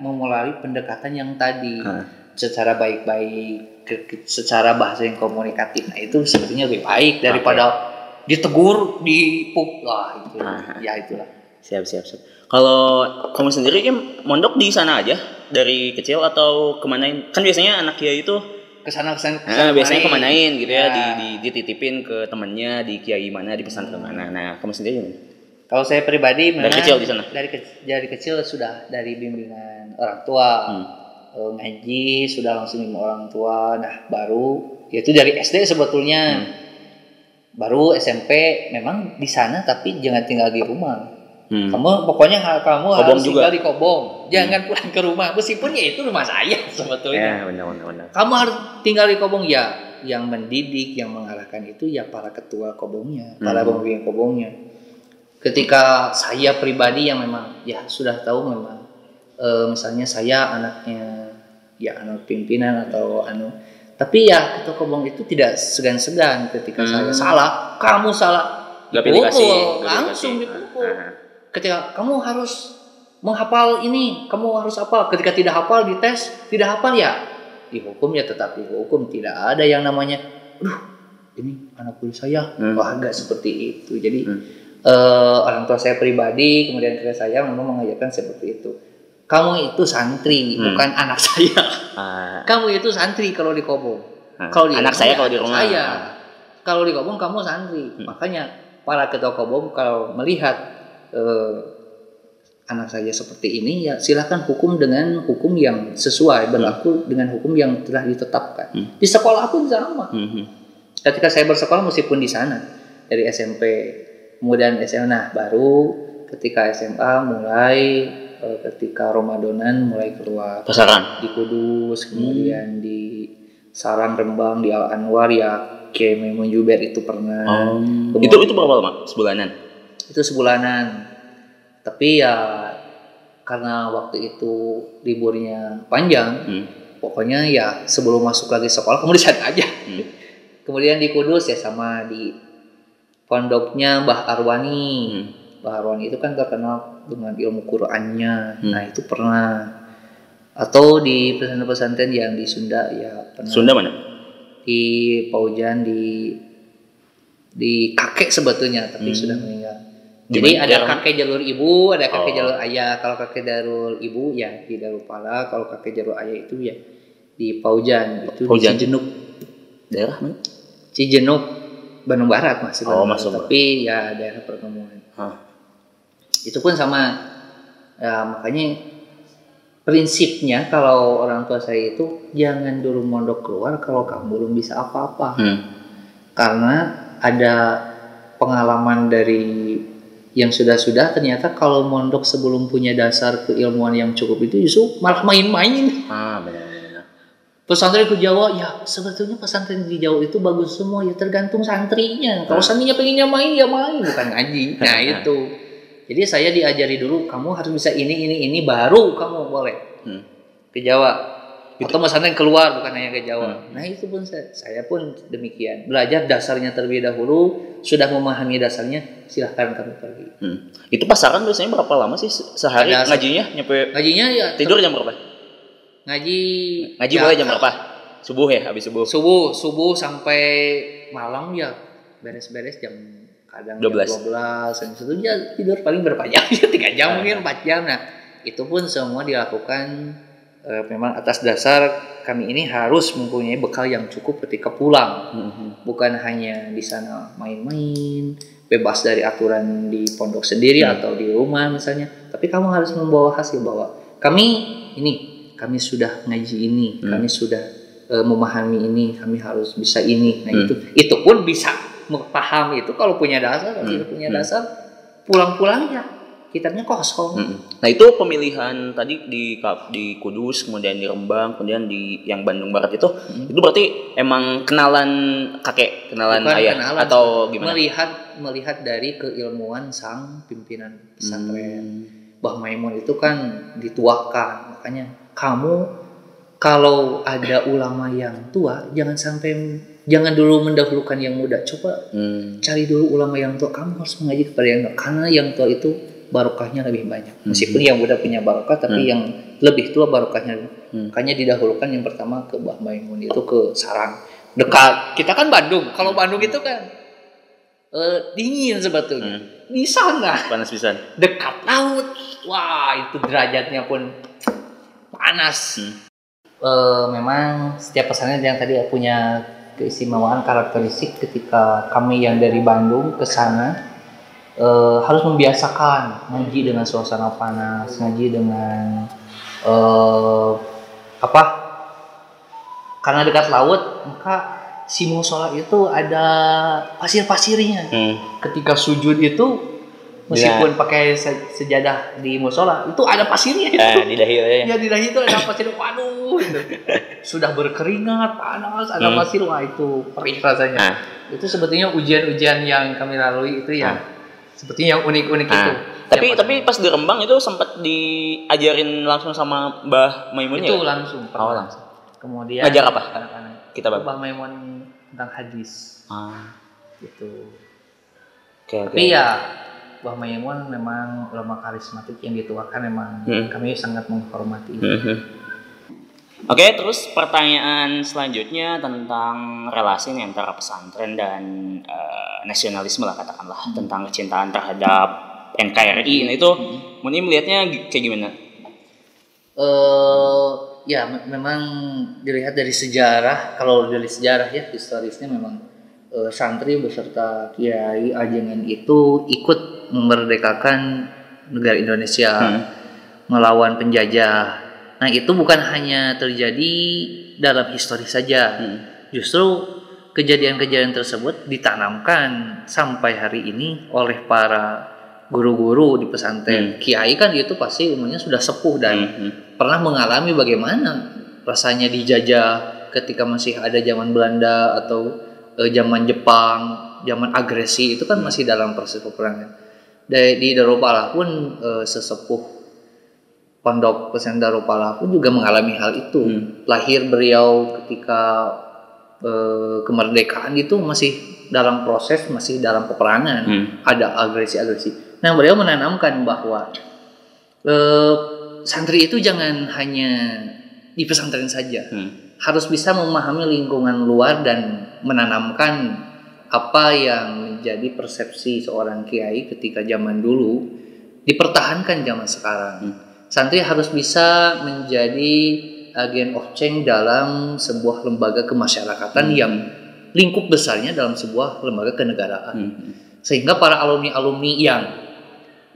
memulai pendekatan yang tadi. Hmm. secara baik-baik secara bahasa yang komunikatif. Nah itu sebetulnya lebih baik daripada ditegur dipuk lah itu Ah. ya itulah Siap, siap, siap. Kalau kamu sendiri Im, mondok di sana aja dari kecil atau kemanain? Kan biasanya anak kiai itu ke sana ke sana, Nah, biasanya kemanain gitu ya, Ya. di, di, dititipin ke temennya di kiai mana di pesantren mana. Nah, kamu sendiri gimana? Kalau saya pribadi Dari kecil di sana? Dari, ke- dari kecil sudah dari bimbingan orang tua. Hmm. Eh, ngaji sudah langsung sama orang tua. Nah, baru yaitu dari SD sebetulnya. Hmm. Baru SMP memang di sana tapi jangan tinggal di rumah. Hmm. Kamu pokoknya ha- kamu Kobong harus juga. tinggal di Kobong. Jangan pulang ke rumah meskipun ya itu rumah saya sebetulnya. Ya, benar, benar, benar. Kamu harus tinggal di Kobong ya. Yang mendidik, yang mengarahkan itu ya para ketua Kobongnya, para Hmm. pemimpin Kobongnya. Ketika saya pribadi yang memang ya sudah tahu memang eh, misalnya saya anaknya ya anak pimpinan atau anu tapi ya ketua Kobong itu tidak segan-segan ketika Hmm. saya salah, kamu salah, Gak dipukul, gak pilih langsung dipukul Ah, ketika kamu harus menghafal ini, kamu harus apa? Ketika tidak hafal di tes, tidak hafal ya dihukum ya tetap dihukum. Tidak ada yang namanya, aduh ini anak guru saya, Hmm. wah agak seperti itu. Jadi Hmm. eh, orang tua saya pribadi, kemudian keluarga saya memang mengajarkan seperti itu. Kamu itu santri, Hmm. bukan anak saya. ah. Kamu itu santri kalau di Kobong. Ah, Kalau di anak saya ya kalau di rumah. Saya. Kalau di Kobong kamu santri. Hmm. Makanya para ketua Kobong kalau melihat eh, anak saya seperti ini ya silahkan hukum dengan hukum yang sesuai berlaku dengan hukum yang telah ditetapkan. Hmm. Di sekolah pun sama. Mhm. Ketika saya bersekolah meskipun di sana dari SMP kemudian SMA nah baru ketika SMA mulai ketika Ramadanan mulai keluar Pasaran. di Kudus, kemudian di Sarang Rembang, di Al Anwar ya Kiai Maimun Juber itu pernah. Oh. Kemudian- Itu itu berapa lama? Sebulanan. Itu sebulanan. Tapi ya karena waktu itu liburnya panjang, Hmm. pokoknya ya sebelum masuk lagi sekolah kamu di sana aja. Hmm. Kemudian di Kudus ya sama di pondoknya Mbah Arwani. Hmm. Arwani itu kan terkenal dengan ilmu Qur'annya. Hmm. Nah, itu pernah atau di pesantren-pesantren yang di Sunda ya pernah Sunda mana? di Paujan di di kakek sebetulnya tapi Hmm. sudah meninggal. Di Jadi ada kakek jalur ibu, ada kakek Oh. jalur ayah. Kalau kakek jalur ibu ya di Darupala, kalau kakek jalur ayah itu ya di Paujan, itu Paujan. di Cijenuk. Daerah mana? Cijenuk Bandung Barat masih Oh, Bandung masuk. Tapi ya daerah pertemuan. Hah. Itu pun sama ya makanya prinsipnya kalau orang tua saya itu jangan dulu mondok keluar kalau kamu belum bisa apa-apa Hmm. karena ada pengalaman dari yang sudah-sudah ternyata kalau mondok sebelum punya dasar keilmuan yang cukup itu justru malah main-main Ah, benar benar. benar. pesantren ke Jawa ya sebetulnya pesantren di Jawa itu bagus semua ya tergantung santrinya kalau Hmm. santrinya pengennya main ya main bukan ngaji nah itu jadi saya diajari dulu kamu harus bisa ini ini ini baru kamu boleh Hmm. ke Jawa atau pesantren keluar bukan hanya ke Jawa Hmm. nah itu pun saya, saya pun demikian belajar dasarnya terlebih dahulu sudah memahami dasarnya silahkan kamu pergi Hmm. Itu pasaran biasanya berapa lama sih se- sehari Ada- ngajinya nyampe ngajinya ya tidur jam berapa? ngaji Ngaji ya, mulai jam berapa? Subuh ya, habis subuh. subuh subuh sampai malam ya beres-beres jam kadang 12. jam 12 jam satu ya tidur paling berapa jam ya tiga jam mungkin empat jam nah itu pun semua dilakukan eh, memang atas dasar kami ini harus mempunyai bekal yang cukup ketika pulang Mhm. bukan hanya di sana main-main bebas dari aturan di pondok sendiri Hmm. atau di rumah misalnya tapi kamu harus membawa hasil bahwa kami ini kami sudah ngaji ini Hmm. kami sudah eh, memahami ini kami harus bisa ini nah Hmm. itu itu pun bisa paham itu kalau punya dasar kalau Hmm. tidak punya Hmm. dasar pulang-pulang ya kitabnya kosong. Mm-mm. Nah itu pemilihan tadi di di Kudus, kemudian di Rembang, kemudian di yang Bandung Barat itu, itu berarti emang kenalan kakek, kenalan Bukan ayah kenalan, atau gimana? Melihat melihat dari keilmuan sang pimpinan pesantren. Hmm. Mbah Maimun itu kan dituakan, makanya kamu kalau ada ulama yang tua jangan sampai jangan dulu mendahulukan yang muda. Coba Hmm. cari dulu ulama yang tua. Kamu harus mengaji kepada yang tua karena yang tua itu barokahnya lebih banyak. Meskipun yang muda punya barokah, tapi yang lebih tua barokahnya. Hmm. Makanya didahulukan yang pertama ke Mbah Maimun itu ke Sarang dekat. Kita kan Bandung. Kalau Bandung itu kan eh, dingin sebetulnya. Di sana Panas pisan. dekat laut. Wah, itu derajatnya pun panas. Hmm. Eh, memang setiap pesantren yang tadi punya keistimewaan karakteristik ketika kami yang dari Bandung ke sana eh, harus membiasakan ngaji dengan suasana panas, ngaji dengan eh, apa? Karena dekat laut, maka si musola itu ada pasir-pasirnya Hmm. ketika sujud itu meskipun pakai se- sejadah di musola itu ada pasirnya itu. Eh, di dahi ya. Ya di dahi itu ada pasir waduh gitu. Sudah berkeringat, panas, ada Hmm. pasir wah itu perih rasanya. Nah, Itu sebetulnya ujian-ujian yang kami lalui itu yang sepertinya yang unik-unik nah. itu. Tapi Siapa tapi pas di Rembang itu sempat diajarin langsung sama Mbah Maimun itu ya? langsung. Oh, langsung. Kemudian Ngajar apa? Anak-anak. Kita. Mbah Maimun tentang hadis Ah, gitu. oke oke. Tapi ya Mbah Maimun memang ulama karismatik yang dituakan memang Hmm. kami sangat menghormati. Mhm. Oke, terus pertanyaan selanjutnya tentang relasi nih antara pesantren dan eh, nasionalisme lah katakanlah tentang kecintaan terhadap NKRI. Nah itu, Muni melihatnya kayak gimana? eh ya me- memang dilihat dari sejarah kalau dari sejarah ya historisnya memang eh, santri beserta kiai ajengan itu ikut memerdekakan negara Indonesia Hmm. melawan penjajah. Nah itu bukan hanya terjadi dalam historis saja, Hmm. justru kejadian-kejadian tersebut ditanamkan sampai hari ini oleh para guru-guru di pesantren. Kiai kan itu pasti umumnya sudah sepuh dan Mhm. pernah mengalami bagaimana rasanya dijajah ketika masih ada zaman Belanda atau eh, zaman Jepang, zaman agresi itu kan masih dalam proses peperangan. Di, di Darupala pun eh, sesepuh pondok pesantren Darupala pun juga mengalami hal itu. Lahir beliau ketika eh, kemerdekaan itu masih dalam proses, masih dalam peperangan, Hmm. ada agresi-agresi. Nah, beliau menanamkan bahwa eh, santri itu jangan hanya di pesantren saja, Hmm. harus bisa memahami lingkungan luar dan menanamkan apa yang menjadi persepsi seorang kiai ketika zaman dulu dipertahankan zaman sekarang. Hmm. Santri harus bisa menjadi agen of change dalam sebuah lembaga kemasyarakatan yang lingkup besarnya dalam sebuah lembaga kenegaraan Hmm. sehingga para alumni-alumni yang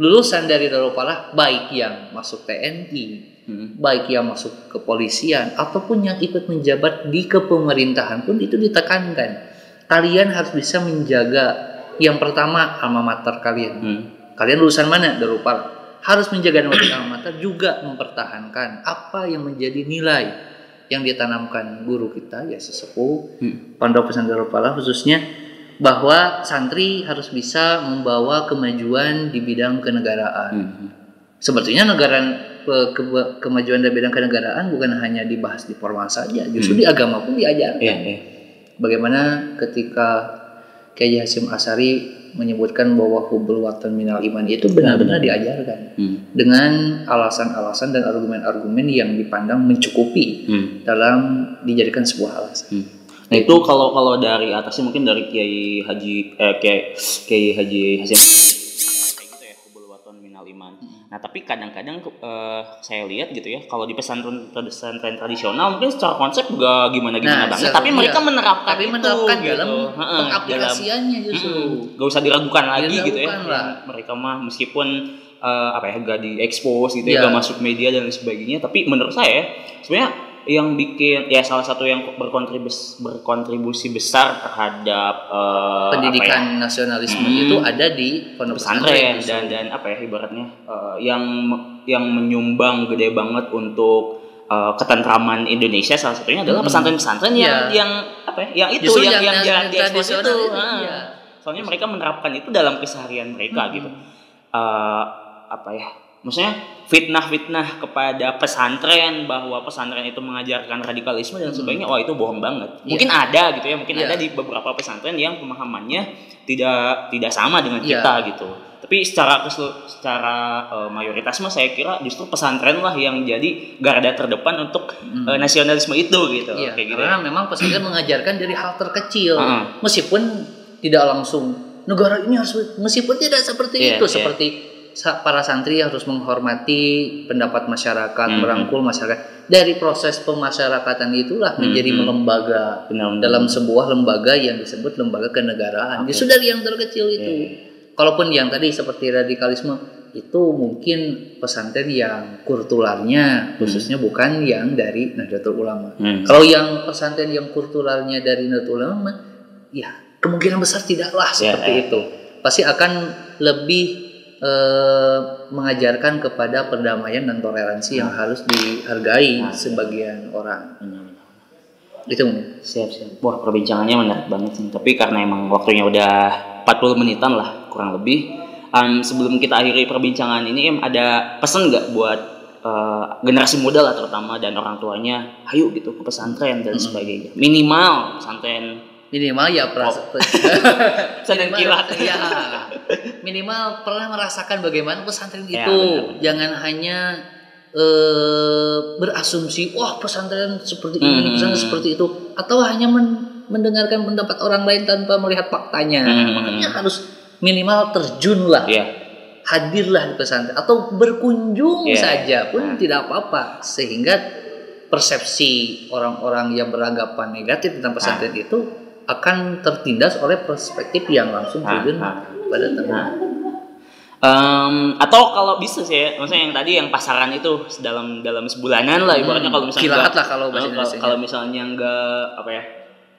lulusan dari Darupala baik yang masuk TNI, Hmm. baik yang masuk kepolisian ataupun yang ikut menjabat di kepemerintahan pun itu ditekankan. Kalian harus bisa menjaga yang pertama alma mater kalian. Hmm. Kalian lulusan mana? Darupala. Harus menjaga nama baik alma mater juga mempertahankan apa yang menjadi nilai yang ditanamkan guru kita ya sesepuh Hmm. Pondok Pesantren Darupala khususnya bahwa santri harus bisa membawa kemajuan di bidang kenegaraan. Hmm. Sebetulnya negara ke- ke- kemajuan dalam bidang kenegaraan bukan hanya dibahas di formal saja, justru di agama pun diajarkan. Iya, iya. Bagaimana ketika Kiai Hasyim Asari menyebutkan bahwa hubul watan minal iman itu benar-benar diajarkan Hmm. dengan alasan-alasan dan argumen-argumen yang dipandang mencukupi Hmm. dalam dijadikan sebuah alasan. Hmm. Nah itu kalau kalau dari atasnya mungkin dari Kiai Haji eh, Kiai Kiai Haji Hasim kayak gitu ya hubul waton minal iman. Nah tapi kadang-kadang eh, saya lihat gitu ya kalau di pesantren pesantren tradisional mungkin secara konsep juga gimana gimana Nah, banget. Tapi mereka iya. menerapkan Tapi itu menerapkan gitu. dalam Heeh, pengaplikasiannya justru. Mm-mm. Gak usah diragukan lagi Diragukan gitu ya. lah. Mereka mah meskipun eh, apa ya gak diekspos gitu ya, Iya. gak masuk media dan sebagainya. Tapi menurut saya sebenarnya yang bikin ya salah satu yang berkontribusi berkontribusi besar terhadap eh, pendidikan ya, nasionalisme Hmm. itu ada di pondok pesantren dan dan apa ya ibaratnya eh, yang yang menyumbang gede banget untuk eh, ketentraman Indonesia salah satunya adalah Hmm. pesantren-pesantren yang Iya. yang apa ya yang itu Justru yang yang- yang, yang yang itu, itu, iya. soalnya mereka menerapkan itu dalam keseharian mereka Hmm. gitu Eh, apa ya maksudnya fitnah-fitnah kepada pesantren bahwa pesantren itu mengajarkan radikalisme dan sebagainya wah itu bohong banget mungkin ada gitu ya mungkin Iya. ada di beberapa pesantren yang pemahamannya tidak tidak sama dengan Iya. kita gitu tapi secara secara eh, mayoritas mah saya kira justru pesantren lah yang jadi garda terdepan untuk Hmm. eh, nasionalisme itu gitu Iya, kayak gitu karena ya. memang pesantren mengajarkan dari hal terkecil, Heeh. meskipun tidak langsung negara ini harus meskipun tidak seperti Iya, itu, iya. seperti para santri harus menghormati pendapat masyarakat, Mhm. merangkul masyarakat. Dari proses pemasyarakatan itulah menjadi Mhm. lembaga Benar-benar. dalam sebuah lembaga yang disebut lembaga kenegaraan. Oke. Justru dari yang terkecil itu. Iya. Kalaupun yang tadi seperti radikalisme itu mungkin pesantren yang kurtularnya khususnya bukan yang dari Nahdlatul Ulama. Hmm. Kalau yang pesantren yang kulturalnya dari Nahdlatul Ulama, ya kemungkinan besar tidaklah Ya, seperti ya. itu. Pasti akan lebih eh, mengajarkan kepada perdamaian dan toleransi yang harus dihargai Nah. sebagian orang. Benar-benar. Itu mungkin. Siap, siap. Wah, perbincangannya menarik banget sih. Tapi karena emang waktunya udah 40 menitan lah, kurang lebih. Em, sebelum kita akhiri perbincangan ini, em, ada pesan nggak buat eh, generasi muda lah terutama dan orang tuanya, ayo gitu ke pesantren dan sebagainya. Minimal pesantren Minimal ya perasa- pesantren minimal, kilat. ya, minimal pernah merasakan bagaimana pesantren Ya, itu. benar. Jangan hanya eh, berasumsi, wah pesantren seperti ini, Hmm. pesantren seperti itu, atau hanya men- mendengarkan pendapat orang lain tanpa melihat faktanya. Hmm. Makanya harus minimal terjun lah, Iya. hadirlah di pesantren, atau berkunjung Ya. saja pun Nah. tidak apa-apa, sehingga persepsi orang-orang yang beranggapan negatif tentang pesantren itu akan tertindas oleh perspektif yang langsung Nah, terjun nah. pada teman. Nah. Em, atau kalau bisa sih ya, maksudnya yang tadi yang pasaran itu dalam dalam sebulanan lah ibaratnya Hmm, kalau misalnya kilaat nggak- lah kalau bahasa eh, Indonesianya. kalau misalnya enggak apa ya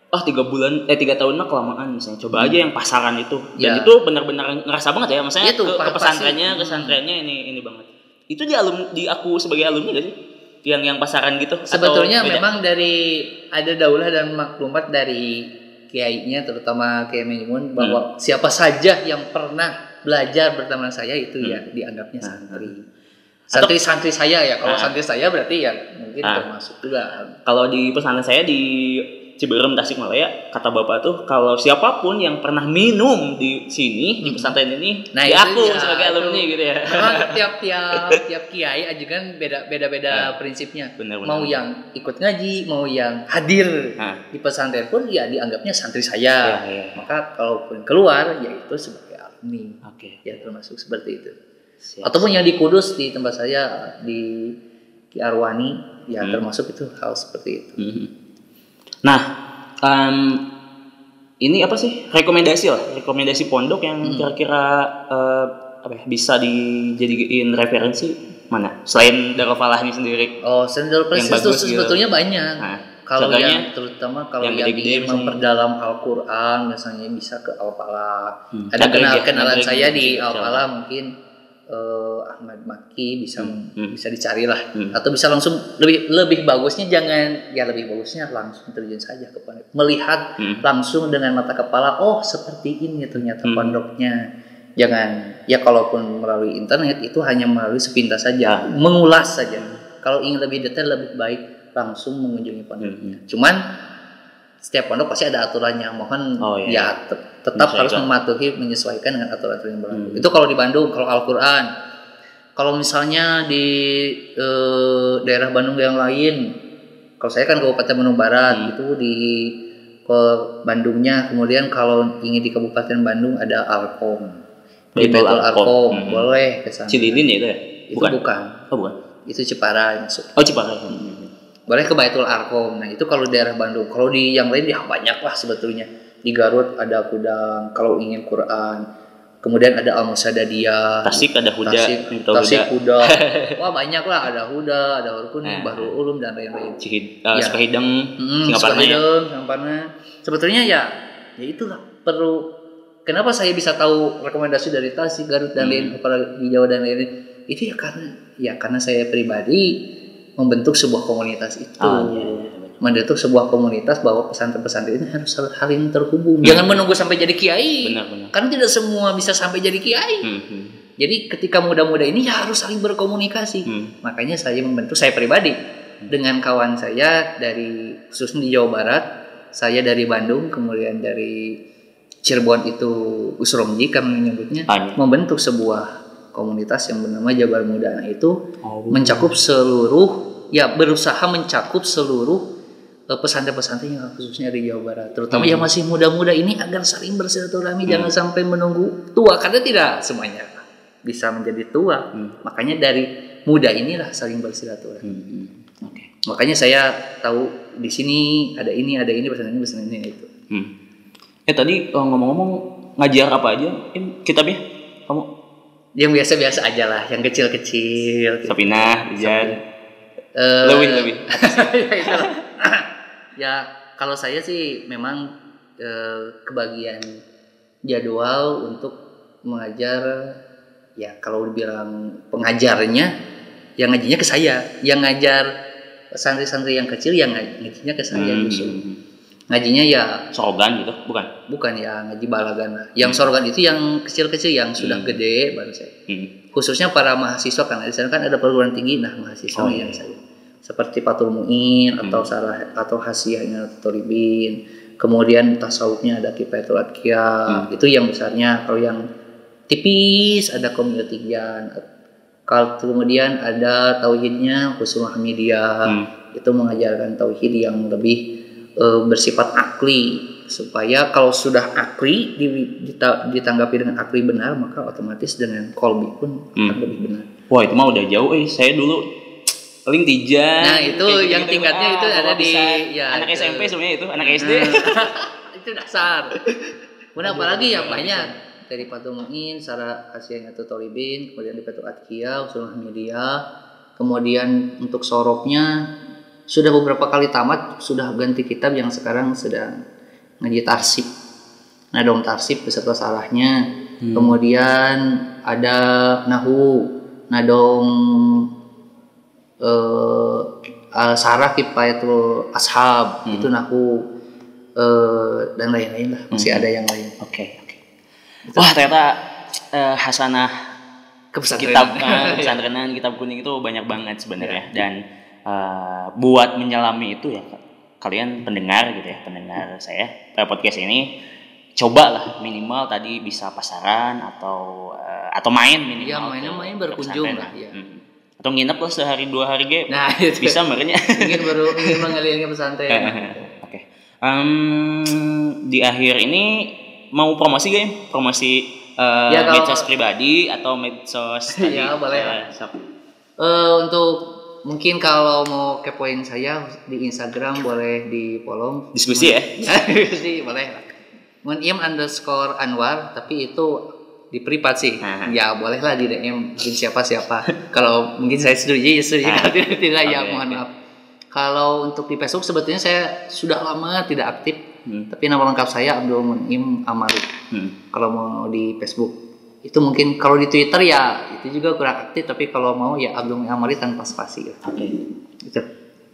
ah tiga bulan eh tiga tahun mah kelamaan misalnya coba aja yang pasaran itu dan Ya. itu benar-benar ngerasa banget ya maksudnya Itu, ke, ke pesantrennya ke pesantrennya ini ini banget itu di alum di aku sebagai alumni gak sih yang yang pasaran gitu Sebetulnya memang dari ada daulah dan maklumat dari kiainya terutama Kiai Maimun bahwa Hmm. siapa saja yang pernah belajar berteman saya itu ya dianggapnya Nah, santri. Santri-santri saya ya, kalau Nah. santri saya berarti ya mungkin Nah. termasuk juga. kalau di pesantren saya di Ciberem Tasikmalaya kata bapak tuh kalau siapa pun yang pernah minum di sini di pesantren ini Nah, di itu aku ya, sebagai itu. alumni gitu ya Memang tiap-tiap tiap kiai aja kan beda beda beda prinsipnya. Benar, benar. Mau yang ikut ngaji, mau yang hadir Nah. di pesantren pun ya dianggapnya santri saya. Iya, iya. Maka kalaupun keluar yaitu sebagai alumni. oke Ya termasuk seperti itu. siap. Ataupun yang di Kudus di tempat saya di Ki Arwani ya Hmm. termasuk itu hal seperti itu. Mhm. Nah, em, ini apa sih rekomendasi lah, rekomendasi pondok yang Hmm. kira-kira eh, apa ya, bisa dijadiin referensi mana? Selain Darul Falah ini sendiri. Oh, sendal Yang prestis itu gitu. sebetulnya banyak. Nah, Kalau yang terutama kalau yang yang, ingin memperdalam Al-Qur'an misalnya bisa ke Al-Falah. Hmm. Ada kenal ya, kenalan saya gitu, di insya Al-Falah mungkin eh, Ahmad Maki bisa hmm. bisa dicari lah Hmm. atau bisa langsung lebih lebih bagusnya jangan ya lebih bagusnya langsung terjun saja ke pondok melihat Hmm. langsung dengan mata kepala oh seperti ini ternyata Hmm. pondoknya jangan ya kalaupun melalui internet itu hanya melalui sepintas saja Ah. mengulas saja kalau ingin lebih detail lebih baik langsung mengunjungi pondoknya Hmm. cuman setiap pondok pasti ada aturannya mohon Oh, iya. ya tet- tetap harus mematuhi menyesuaikan dengan aturan-aturan yang berlaku Hmm. itu kalau di Bandung kalau Al-Quran kalau misalnya di eh, daerah Bandung yang lain kalau saya kan Kabupaten Bandung Barat Hmm. itu di ke Bandungnya kemudian kalau ingin di Kabupaten Bandung ada Alkom di Baitul Alkom. Hmm. boleh ke sana Cililin ya itu ya? itu bukan. Oh, bukan. itu yang masuk Oh, Ciparai. Hmm. Boleh ke Baitul Arkom. Nah itu kalau daerah Bandung. Kalau di yang lain ya banyak lah sebetulnya. Di Garut ada gudang. Kalau ingin Quran, kemudian ada Al Musadadiyah Tasik ada Huda, Tasik, Tasik Huda. Huda. Wah banyak lah ada Huda, ada Hurkun, Nah. Bahrul Ulum dan lain-lain. Cihid, uh, Ya. Sukahideng, Hmm. Sukahideng, Singaparna. Sebetulnya ya, ya itulah perlu. Kenapa saya bisa tahu rekomendasi dari Tasik, Garut dan Hmm. lain, apalagi di Jawa dan lain-lain? Itu ya karena ya karena saya pribadi membentuk sebuah komunitas itu. Ah, iya, iya, betul. Membentuk sebuah komunitas bahwa pesantren-pesantren ini harus saling terhubung. Jangan menunggu sampai jadi kiai. Benar, benar. Karena tidak semua bisa sampai jadi kiai. Hmm, hmm, Jadi ketika muda-muda ini ya harus saling berkomunikasi. hmm. Makanya saya membentuk saya pribadi dengan kawan saya dari khususnya di Jawa Barat, saya dari Bandung, kemudian dari Cirebon itu Usromji kami menyebutnya, Ah, iya. membentuk sebuah komunitas yang bernama Jabar Muda. Nah, itu Oh. mencakup seluruh ya berusaha mencakup seluruh eh, pesantren-pesantren yang khususnya di Jawa Barat, terutama Hmm. yang masih muda-muda ini agar saling bersilaturahmi jangan sampai menunggu tua karena tidak semuanya bisa menjadi tua. Hmm. Makanya dari muda inilah saling bersilaturahmi. Hmm, hmm. Oke. Makanya saya tahu di sini ada ini, ada ini, pesantren ini, pesantren ini itu. Hmm. Eh tadi eh, ngomong-ngomong ngajar apa aja? Kitabnya kamu Yang biasa-biasa aja lah, yang kecil-kecil. Sapinah, Dijan, Eh, Lewin lebih. ya ya kalau saya sih memang eh, kebagian jadwal untuk mengajar ya kalau dibilang pengajarnya yang ngajinya ke saya yang ngajar santri-santri yang kecil yang ngaj- ngajinya ke saya Hmm. justru ngajinya ya Sorogan gitu, bukan? bukan ya ngaji balagan yang sorogan itu yang kecil-kecil yang sudah Hmm. gede baru saya Hmm. khususnya para mahasiswa karena di sana kan ada perguruan tinggi nah mahasiswa Oh, yang iya. saya seperti Fatul Muin atau Hmm. Sarah atau Hasiyahnya Toribin kemudian tasawufnya ada Kifayatul Adkiya Hmm. itu yang besarnya kalau yang tipis ada Community Gian kalau kemudian ada tauhidnya Husnul Hamidiyah Hmm. itu mengajarkan tauhid yang lebih eh, bersifat akli supaya kalau sudah akli di- dita- ditanggapi dengan akli benar maka otomatis dengan kolbi pun akan Hmm. lebih benar. Wah itu mah udah jauh eh saya dulu paling tijan. Nah, itu kayak yang gitu-gitu. tingkatnya itu ada di- ya, anak itu. SMP sebenarnya itu, anak SD. Nah, itu dasar. Kemudian apalagi ya banyak dari Fatul Muin, Sarah Asyanya Toribin, kemudian di Fatul Atkia, Usul Hamidiyah, kemudian untuk soroknya sudah beberapa kali tamat, sudah ganti kitab yang sekarang sedang ngaji tarsib. Nah, dong tarsib beserta salahnya. Hmm. Kemudian ada nahu, nadong eh uh, sarah kifayatul ashab Hmm. itu nahu eh dan lain-lain lah masih Hmm. ada yang lain Oke, oke. Wah, ternyata eh, hasanah Kepesantrenan. kitab eh, pesantrenan, kitab kuning itu banyak banget sebenarnya dan eh, buat menyelami itu ya kalian pendengar gitu ya, pendengar saya eh, podcast ini cobalah minimal tadi bisa pasaran atau eh, atau main minimal. Iya, mainnya main berkunjung lah, iya. Hmm. Atau nginep lah sehari dua hari ge. nah itu bisa merenya. ingin baru ingin mengelilingi pesantren Oke. Em, di akhir ini mau promosi gak ya? Promosi eh, Ya, kalau- medsos pribadi atau medsos tadi? Ya, boleh. Eh, sok. Eh, untuk mungkin kalau mau kepoin saya di Instagram boleh di follow Diskusi ya? diskusi boleh lah. Muniem underscore Anwar tapi itu di privat sih. Nah. ya boleh lah di DM mungkin siapa siapa kalau mungkin saya setuju ya setuju. Kalau tidak tidak ya Oke, mohon maaf. Kalau untuk di Facebook sebetulnya saya sudah lama tidak aktif Hmm. tapi nama lengkap saya Abdul Munim Amari Hmm. kalau mau di Facebook. Itu mungkin kalau di Twitter ya itu juga kurang aktif tapi kalau mau ya Abdul Amari tanpa spasi Oke. gitu.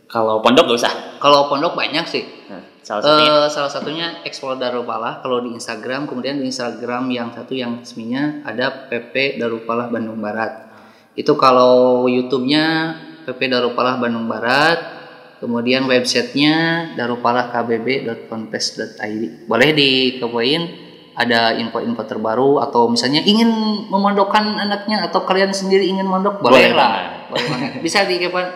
Kalau pondok gak usah. kalau pondok banyak sih Nah, salah satunya. Eh, salah satunya Explore Darupalah kalau di Instagram kemudian di Instagram yang satu yang resminya ada PP Darupalah Bandung Barat itu kalau YouTube-nya PP Darupalah Bandung Barat kemudian websitenya darupalahkbb.conpes.id boleh dikepoin ada info-info terbaru atau misalnya ingin memondokkan anaknya atau kalian sendiri ingin mondok boleh, Boleh lah banget. boleh banget bisa dikepoin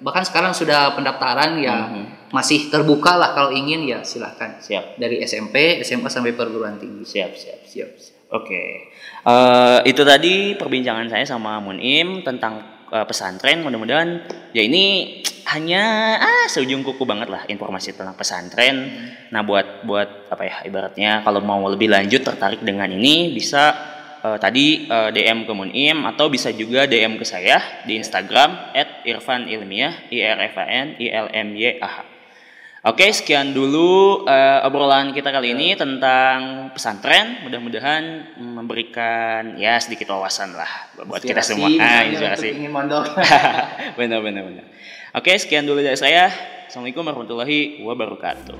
bahkan sekarang sudah pendaftaran ya Mhm. masih terbuka lah kalau ingin ya silahkan Siap. dari SMP, SMA sampai perguruan tinggi. Siap, siap, siap. siap. Oke. Eh, itu tadi perbincangan saya sama Munim tentang eh, pesantren. Mudah-mudahan ya ini hanya ah seujung kuku banget lah informasi tentang pesantren. Nah, buat buat apa ya ibaratnya kalau mau lebih lanjut tertarik dengan ini bisa eh, tadi eh, DM ke Munim atau bisa juga DM ke saya di Instagram @irfanilmiah i r f a n i l m y a h. Oke, sekian dulu eh, obrolan kita kali ini tentang pesantren. Mudah-mudahan memberikan ya sedikit wawasan lah buat kita semua. Ah, inspirasi. ingin mondok. benar benar benar. Oke, sekian dulu dari saya. Assalamualaikum warahmatullahi wabarakatuh.